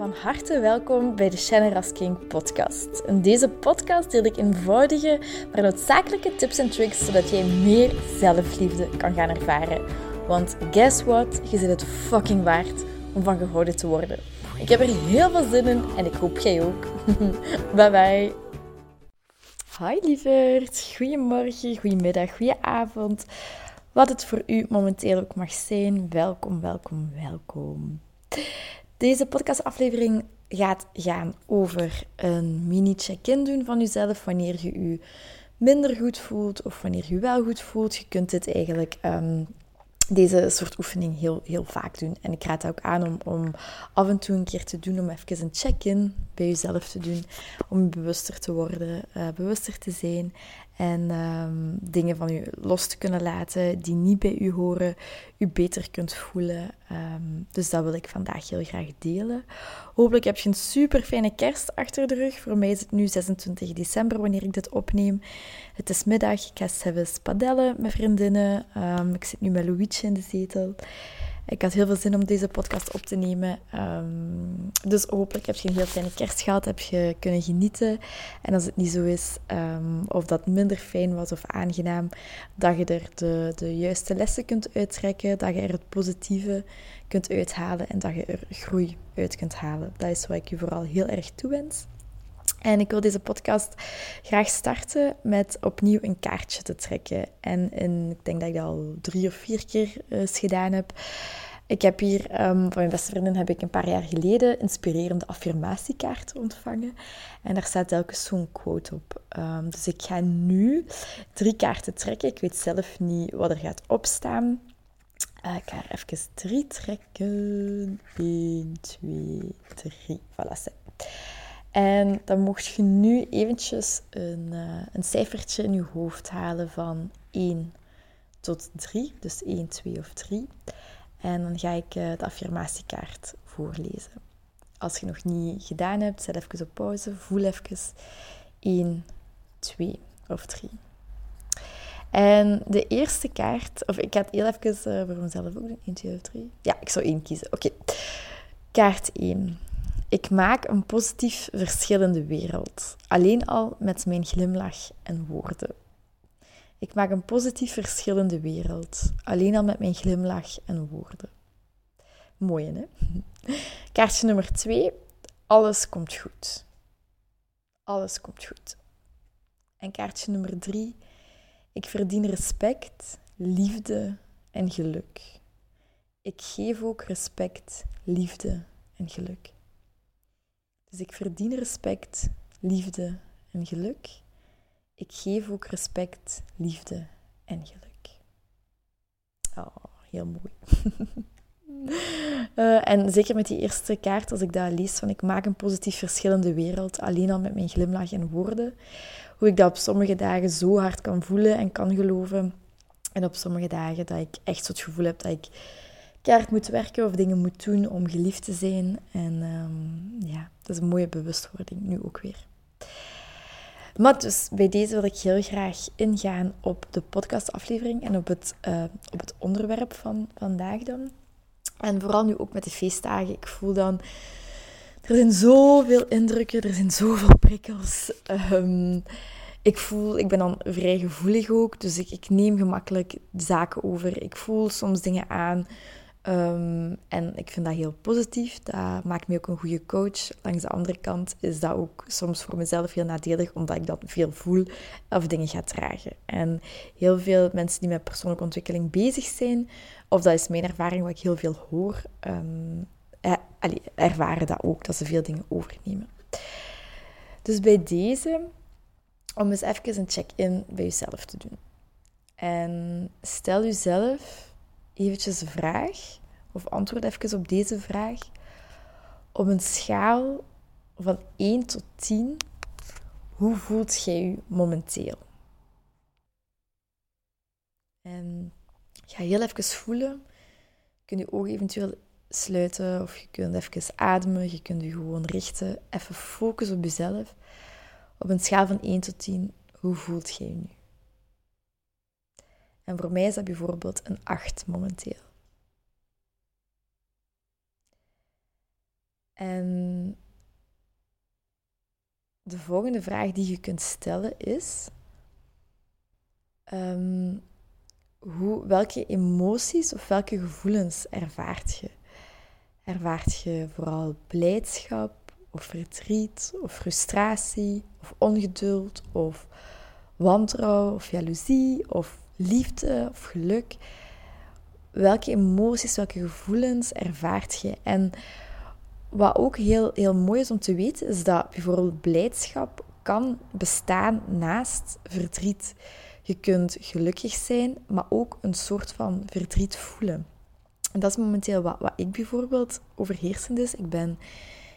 Van harte welkom bij de Shannon King podcast. In deze podcast deel ik eenvoudige, maar noodzakelijke tips en tricks zodat jij meer zelfliefde kan gaan ervaren. Want guess what? Je zit het fucking waard om van gehouden te worden. Ik heb er heel veel zin in en ik hoop jij ook. bye bye. Hi lieverd, goedemorgen, goedemiddag, goedenavond. Wat het voor u momenteel ook mag zijn. Welkom, welkom, welkom. Deze podcastaflevering gaat gaan over een mini check-in doen van jezelf wanneer je je minder goed voelt of wanneer je wel goed voelt. Je kunt dit eigenlijk um, deze soort oefening heel, heel vaak doen. En ik raad het ook aan om, om af en toe een keer te doen, om even een check-in bij jezelf te doen. Om bewuster te worden, uh, bewuster te zijn. En um, dingen van u los te kunnen laten die niet bij u horen, u beter kunt voelen. Um, dus dat wil ik vandaag heel graag delen. Hopelijk heb je een super fijne kerst achter de rug. Voor mij is het nu 26 december wanneer ik dit opneem. Het is middag, ik ga even padellen met vriendinnen. Um, ik zit nu met Louietje in de zetel. Ik had heel veel zin om deze podcast op te nemen. Um, dus hopelijk heb je een heel fijne kerst gehad, heb je kunnen genieten. En als het niet zo is, um, of dat minder fijn was of aangenaam, dat je er de, de juiste lessen kunt uittrekken, dat je er het positieve kunt uithalen en dat je er groei uit kunt halen. Dat is wat ik je vooral heel erg toewens. En ik wil deze podcast graag starten met opnieuw een kaartje te trekken. En in, ik denk dat ik dat al drie of vier keer eens gedaan heb. Ik heb hier um, van mijn beste vriendin heb ik een paar jaar geleden inspirerende affirmatiekaarten ontvangen. En daar staat telkens zo'n quote op. Um, dus ik ga nu drie kaarten trekken. Ik weet zelf niet wat er gaat opstaan. Uh, ik ga er even drie trekken. 1, 2, 3. Voilà, en dan mocht je nu eventjes een, uh, een cijfertje in je hoofd halen van 1 tot 3. Dus 1, 2 of 3. En dan ga ik uh, de affirmatiekaart voorlezen. Als je nog niet gedaan hebt, zet even op pauze. Voel even 1, 2 of 3. En de eerste kaart, of ik ga het heel even uh, voor mezelf ook doen. 1, 2 of 3. Ja, ik zou 1 kiezen. Oké. Kaart 1. Ik maak een positief verschillende wereld, alleen al met mijn glimlach en woorden. Ik maak een positief verschillende wereld, alleen al met mijn glimlach en woorden. Mooi, hè? Kaartje nummer twee. Alles komt goed. Alles komt goed. En kaartje nummer drie. Ik verdien respect, liefde en geluk. Ik geef ook respect, liefde en geluk. Dus ik verdien respect, liefde en geluk. Ik geef ook respect, liefde en geluk. Oh, heel mooi. uh, en zeker met die eerste kaart, als ik dat lees van ik maak een positief verschillende wereld, alleen al met mijn glimlach en woorden. Hoe ik dat op sommige dagen zo hard kan voelen en kan geloven. En op sommige dagen dat ik echt zo het gevoel heb dat ik keihard moet werken of dingen moet doen om geliefd te zijn. En um, ja, dat is een mooie bewustwording nu ook weer. Maar dus bij deze wil ik heel graag ingaan op de podcastaflevering en op het, uh, op het onderwerp van vandaag dan. En vooral nu ook met de feestdagen. Ik voel dan, er zijn zoveel indrukken, er zijn zoveel prikkels. Um, ik voel, ik ben dan vrij gevoelig ook, dus ik neem gemakkelijk zaken over. Ik voel soms dingen aan Um, en ik vind dat heel positief. Dat maakt me ook een goede coach. Langs de andere kant is dat ook soms voor mezelf heel nadelig, omdat ik dat veel voel of dingen ga dragen. En heel veel mensen die met persoonlijke ontwikkeling bezig zijn, of dat is mijn ervaring wat ik heel veel hoor, um, eh, ervaren dat ook, dat ze veel dingen overnemen. Dus bij deze, om eens even een check-in bij jezelf te doen. En stel jezelf eventjes de vraag, of antwoord even op deze vraag, op een schaal van 1 tot 10, hoe voelt jij je momenteel? En ga heel even voelen. Je kunt je ogen eventueel sluiten of je kunt even ademen. Je kunt je gewoon richten. Even focussen op jezelf. Op een schaal van 1 tot 10, hoe voelt jij je nu? En voor mij is dat bijvoorbeeld een 8 momenteel. En de volgende vraag die je kunt stellen is: ehm, hoe, welke emoties of welke gevoelens ervaart je? Ervaart je vooral blijdschap of verdriet of frustratie of ongeduld of wantrouwen of jaloezie of liefde of geluk? Welke emoties, welke gevoelens ervaart je? En wat ook heel, heel mooi is om te weten, is dat bijvoorbeeld blijdschap kan bestaan naast verdriet. Je kunt gelukkig zijn, maar ook een soort van verdriet voelen. En dat is momenteel wat, wat ik bijvoorbeeld overheersend is. Ik, ben,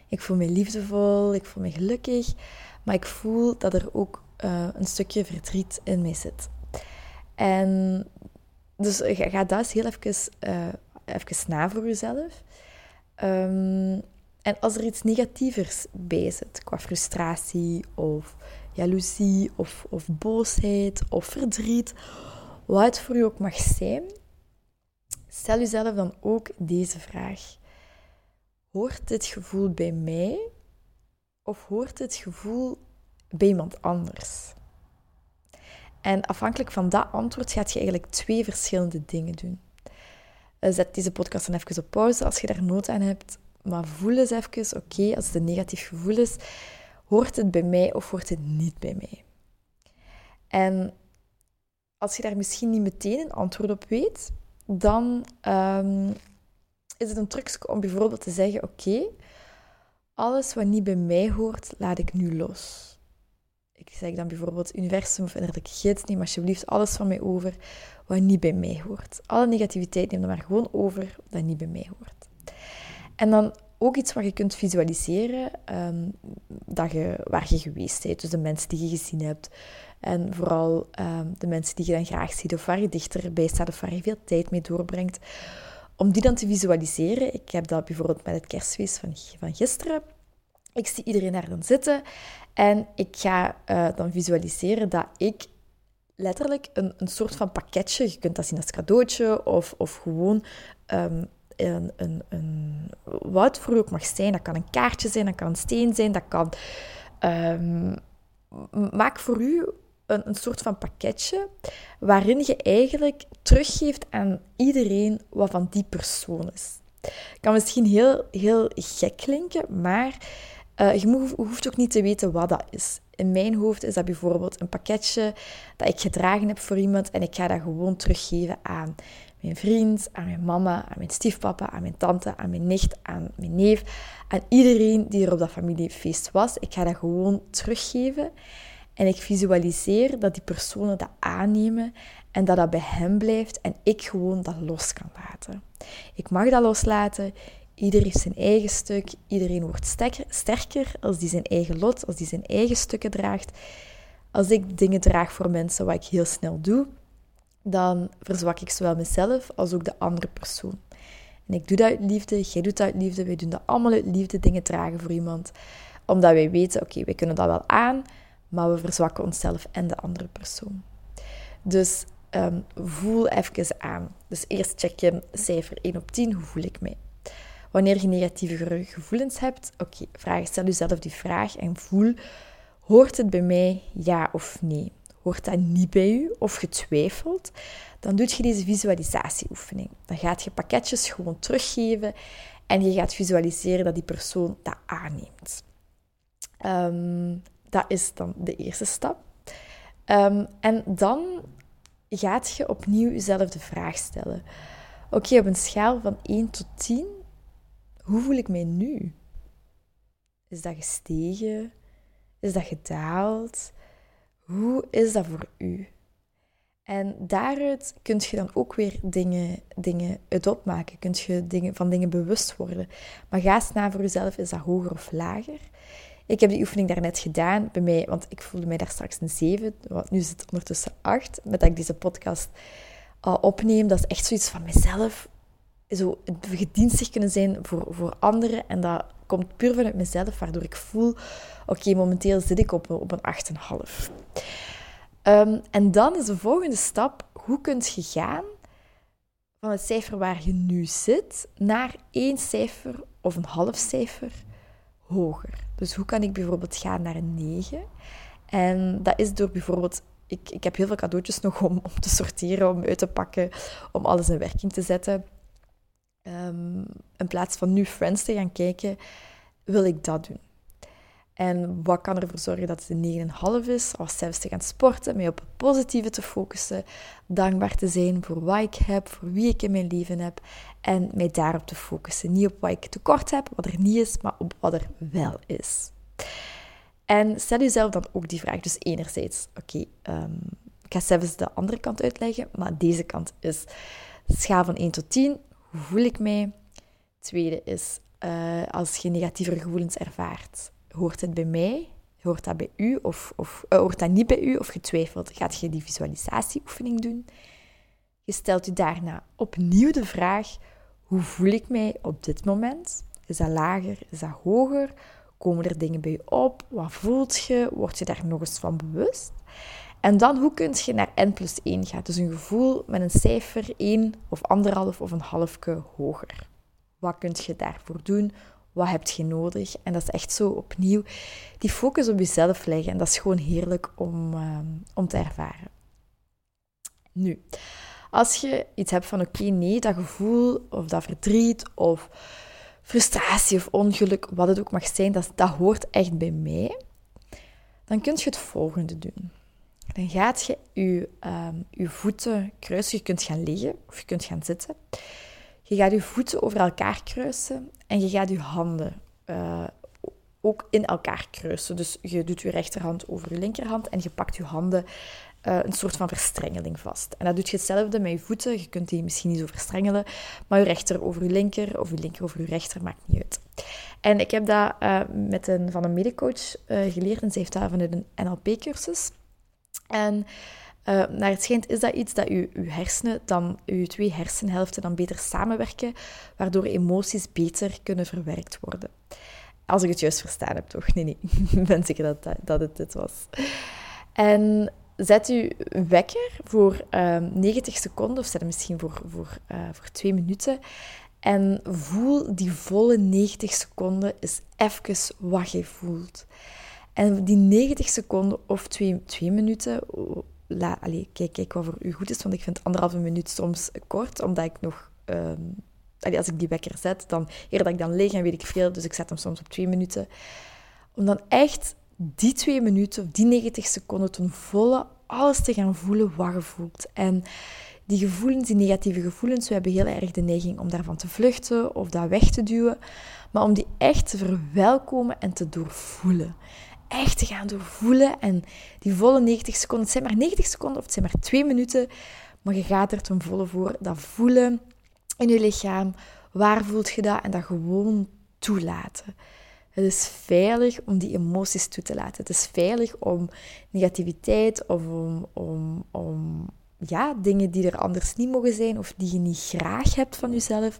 ik voel me liefdevol, ik voel me gelukkig, maar ik voel dat er ook uh, een stukje verdriet in mij zit. En dus ga, ga dat eens heel even, uh, even na voor jezelf. Um, en als er iets negatievers bij zit, qua frustratie of jaloezie of, of boosheid of verdriet, wat het voor je ook mag zijn, stel jezelf dan ook deze vraag. Hoort dit gevoel bij mij of hoort dit gevoel bij iemand anders? En afhankelijk van dat antwoord gaat je eigenlijk twee verschillende dingen doen. Eh, zet deze podcast dan even op pauze als je daar nood aan hebt. Maar voel eens even, oké, als het een negatief gevoel is, hoort het bij mij of hoort het niet bij mij? En als je daar misschien niet meteen een antwoord op weet, dan um, is het een trucje om bijvoorbeeld te zeggen, oké, alles wat niet bij mij hoort, laat ik nu los. Ik zeg dan bijvoorbeeld universum of innerlijke gids, neem alsjeblieft alles van mij over wat niet bij mij hoort. Alle negativiteit neem dan maar gewoon over wat niet bij mij hoort. En dan ook iets wat je kunt visualiseren, um, dat je, waar je geweest bent. Dus de mensen die je gezien hebt. En vooral um, de mensen die je dan graag ziet, of waar je dichterbij staat, of waar je veel tijd mee doorbrengt. Om die dan te visualiseren. Ik heb dat bijvoorbeeld met het kerstfeest van, van gisteren. Ik zie iedereen daar dan zitten en ik ga uh, dan visualiseren dat ik letterlijk een, een soort van pakketje, je kunt dat zien als cadeautje of, of gewoon um, een, een, een, wat voor u ook mag zijn. Dat kan een kaartje zijn, dat kan een steen zijn, dat kan... Um, maak voor u een, een soort van pakketje waarin je eigenlijk teruggeeft aan iedereen wat van die persoon is. Kan misschien heel, heel gek klinken, maar uh, je hoeft ook niet te weten wat dat is. In mijn hoofd is dat bijvoorbeeld een pakketje dat ik gedragen heb voor iemand en ik ga dat gewoon teruggeven aan mijn vriend, aan mijn mama, aan mijn stiefpapa, aan mijn tante, aan mijn nicht, aan mijn neef, aan iedereen die er op dat familiefeest was. Ik ga dat gewoon teruggeven en ik visualiseer dat die personen dat aannemen en dat dat bij hen blijft en ik gewoon dat los kan laten. Ik mag dat loslaten. Ieder heeft zijn eigen stuk. Iedereen wordt sterker als die zijn eigen lot, als die zijn eigen stukken draagt. Als ik dingen draag voor mensen, wat ik heel snel doe, dan verzwak ik zowel mezelf als ook de andere persoon. En ik doe dat uit liefde, jij doet dat uit liefde, wij doen dat allemaal uit liefde, dingen dragen voor iemand. Omdat wij weten, oké, wij kunnen dat wel aan, maar we verzwakken onszelf en de andere persoon. Dus um, voel even aan. Dus eerst check je cijfer 1 op 10, hoe voel ik mij? Wanneer je negatieve gevoelens hebt, oké, vraag, stel jezelf die vraag en voel, hoort het bij mij ja of nee? Hoort dat niet bij u of getwijfeld? Dan doe je deze visualisatieoefening. Dan gaat je pakketjes gewoon teruggeven en je gaat visualiseren dat die persoon dat aanneemt. Um, dat is dan de eerste stap. Um, en dan gaat je opnieuw jezelf de vraag stellen. Oké, op een schaal van 1 tot 10, hoe voel ik mij nu? Is dat gestegen? Is dat gedaald? Hoe is dat voor u? En daaruit kun je dan ook weer dingen, dingen uit opmaken. Kun je dingen, van dingen bewust worden. Maar ga eens na voor jezelf, is dat hoger of lager? Ik heb die oefening daarnet gedaan bij mij, want ik voelde mij daar straks een 7. Want nu zit het ondertussen 8. Met dat ik deze podcast al opneem, dat is echt zoiets van mezelf. Zo gedienstig kunnen zijn voor, voor anderen. En dat komt puur vanuit mezelf, waardoor ik voel, oké, momenteel zit ik op, op een 8,5. Um, en dan is de volgende stap, hoe kun je gaan van het cijfer waar je nu zit naar één cijfer of een half cijfer hoger. Dus hoe kan ik bijvoorbeeld gaan naar een 9? En dat is door bijvoorbeeld ik, ik heb heel veel cadeautjes nog om, om te sorteren, om uit te pakken, om alles in werking te zetten. Um, in plaats van nu Friends te gaan kijken, wil ik dat doen. En wat kan ervoor zorgen dat het een 9,5 is? Als zelfs te gaan sporten, mij op het positieve te focussen, dankbaar te zijn voor wat ik heb, voor wie ik in mijn leven heb en mij daarop te focussen. Niet op wat ik tekort heb, wat er niet is, maar op wat er wel is. En stel jezelf dan ook die vraag. Dus enerzijds, oké, ehm, ik ga zelfs de andere kant uitleggen, maar deze kant is schaal van 1 tot 10. Hoe voel ik mij? Tweede is, uh, als je negatieve gevoelens ervaart, hoort het bij mij? Hoort dat bij u of, of uh, hoort dat niet bij u? Of getwijfeld, gaat je die visualisatieoefening doen? Je stelt je daarna opnieuw de vraag, hoe voel ik mij op dit moment? Is dat lager? Is dat hoger? Komen er dingen bij je op? Wat voelt je? Word je daar nog eens van bewust? En dan, hoe kun je naar n plus 1 gaan? Dus een gevoel met een cijfer 1 of anderhalf of een halfke hoger. Wat kun je daarvoor doen? Wat heb je nodig? En dat is echt zo opnieuw die focus op jezelf leggen. En dat is gewoon heerlijk om, ehm, om te ervaren. Nu, als je iets hebt van oké, nee, dat gevoel of dat verdriet of frustratie of ongeluk, wat het ook mag zijn, dat, dat hoort echt bij mij. Dan kun je het volgende doen. Dan gaat je je, um, je voeten kruisen. Je kunt gaan liggen of je kunt gaan zitten. Je gaat je voeten over elkaar kruisen en je gaat je handen uh, ook in elkaar kruisen. Dus je doet je rechterhand over je linkerhand en je pakt je handen uh, een soort van verstrengeling vast. En dat doet je hetzelfde met je voeten. Je kunt die misschien niet zo verstrengelen, maar je rechter over je linker of je linker over je rechter maakt niet uit. En ik heb dat uh, met een, van een medicoach geleerd en ze heeft dat vanuit een NLP-cursus. En naar het schijnt is dat iets dat je, hersenen, dan, je twee hersenhelften dan beter samenwerken, waardoor emoties beter kunnen verwerkt worden. Als ik het juist verstaan heb, toch? Nee, nee. ik ben zeker dat, dat, het dit was. En zet uw wekker voor uh, ehm, 90 seconden, of zet hem misschien voor, voor, uh, voor 2 minuten. En voel die volle 90 seconden is even wat je voelt. En die 90 seconden of 2, 2 minuten, la, allez, kijk, kijk wat voor u goed is, want ik vind anderhalve minuut soms kort, omdat ik nog... Um, als ik die wekker zet, dan eerder dat ik dan leeg en weet ik veel, dus ik zet hem soms op 2 minuten. Om dan echt die twee minuten, of die 90 seconden, ten volle alles te gaan voelen wat je voelt. En die gevoelens, die negatieve gevoelens, we hebben heel erg de neiging om daarvan te vluchten of dat weg te duwen. Maar om die echt te verwelkomen en te doorvoelen. Echt te gaan doorvoelen en die volle 90 seconden, het zijn maar 90 seconden of het zijn maar 2 minuten, maar je gaat er ten volle voor. Dat voelen in je lichaam, waar voelt je dat en dat gewoon toelaten. Het is veilig om die emoties toe te laten. Het is veilig om negativiteit of om, om, om ja, dingen die er anders niet mogen zijn of die je niet graag hebt van jezelf,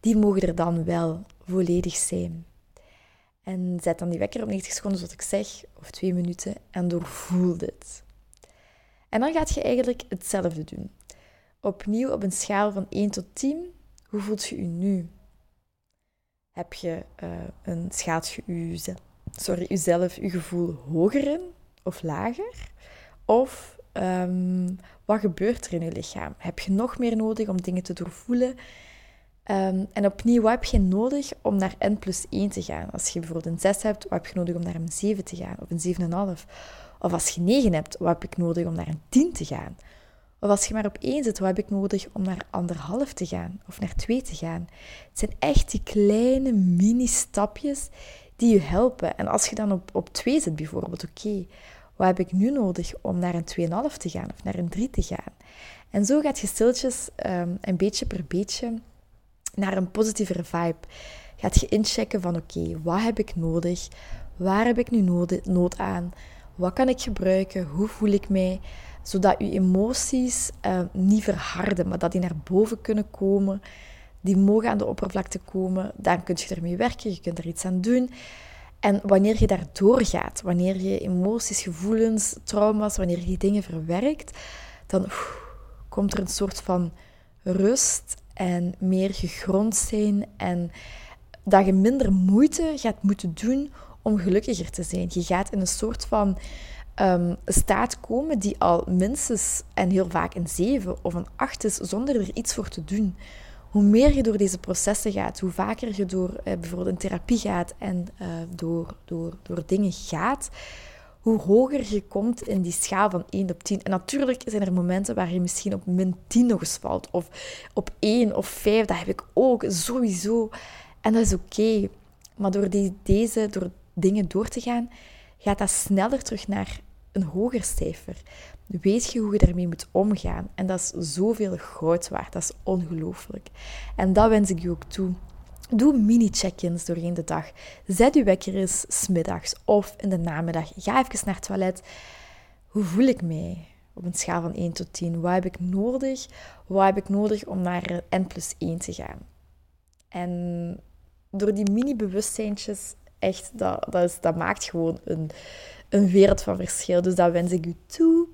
die mogen er dan wel volledig zijn. En zet dan die wekker op 90 seconden, zoals ik zeg, of twee minuten, en doorvoel dit. En dan gaat je eigenlijk hetzelfde doen. Opnieuw op een schaal van 1 tot 10, hoe voelt je je nu? heb je uh, een, schaalt je uzelf, sorry, je gevoel hoger in of lager? Of um, wat gebeurt er in je lichaam? Heb je nog meer nodig om dingen te doorvoelen? Um, en opnieuw, wat heb je nodig om naar N plus 1 te gaan? Als je bijvoorbeeld een 6 hebt, wat heb je nodig om naar een 7 te gaan? Of een 7,5? Of als je 9 hebt, wat heb ik nodig om naar een 10 te gaan? Of als je maar op één zit, wat heb ik nodig om naar anderhalf te gaan of naar twee te gaan? Het zijn echt die kleine mini-stapjes die je helpen. En als je dan op, op twee zit bijvoorbeeld, oké, wat heb ik nu nodig om naar een 2,5 te gaan of naar een 3 te gaan? En zo gaat je stiltjes um, een beetje per beetje naar een positievere vibe. Gaat je inchecken van oké, wat heb ik nodig? Waar heb ik nu nood, nood aan? Wat kan ik gebruiken? Hoe voel ik mij? zodat je emoties uh, niet verharden, maar dat die naar boven kunnen komen. Die mogen aan de oppervlakte komen. Dan kun je ermee werken, je kunt er iets aan doen. En wanneer je daar doorgaat, wanneer je emoties, gevoelens, trauma's, wanneer je die dingen verwerkt, dan komt er een soort van rust en meer gegrond zijn. En dat je minder moeite gaat moeten doen om gelukkiger te zijn. Je gaat in een soort van um, staat komen die al minstens en heel vaak een 7 of een 8 is, zonder er iets voor te doen. Hoe meer je door deze processen gaat, hoe vaker je door eh, bijvoorbeeld een therapie gaat en uh, door, door, door dingen gaat, hoe hoger je komt in die schaal van 1 op 10. En natuurlijk zijn er momenten waar je misschien op min 10 nog eens valt, of op 1 of 5. Dat heb ik ook sowieso. En dat is oké. Maar door die, deze, door dingen door te gaan, gaat dat sneller terug naar een hoger cijfer. Weet je hoe je daarmee moet omgaan. En dat is zoveel goud waard. Dat is ongelooflijk. En dat wens ik je ook toe. Doe mini-check-ins doorheen de dag. Zet je wekker eens smiddags of in de namiddag. Ga even naar het toilet. Hoe voel ik mij? Op een schaal van 1 tot 10. Wat heb ik nodig? Wat heb ik nodig om naar N plus 1 te gaan? En door die mini-bewustzijntjes, echt, dat, dat maakt gewoon een, een wereld van verschil. Dus dat wens ik u toe.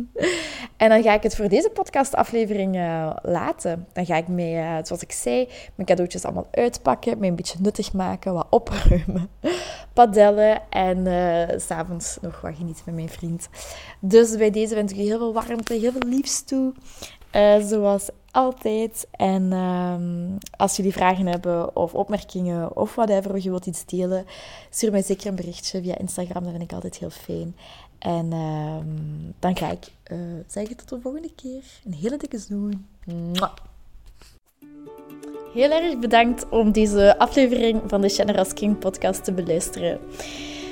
en dan ga ik het voor deze podcastaflevering uh, laten. Dan ga ik mee, uh, zoals ik zei, mijn cadeautjes allemaal uitpakken, mij een beetje nuttig maken, wat opruimen, padellen en uh, s'avonds nog wat genieten met mijn vriend. Dus bij deze wens ik u heel veel warmte, heel veel liefst toe. zoals altijd. En um, als jullie vragen hebben of opmerkingen of whatever, of je wilt iets delen, stuur mij zeker een berichtje via Instagram. Dat vind ik altijd heel fijn. En um, dan ga ik uh, zeggen tot de volgende keer. Een hele dikke zoen. Heel erg bedankt om deze aflevering van de Generous King podcast te beluisteren.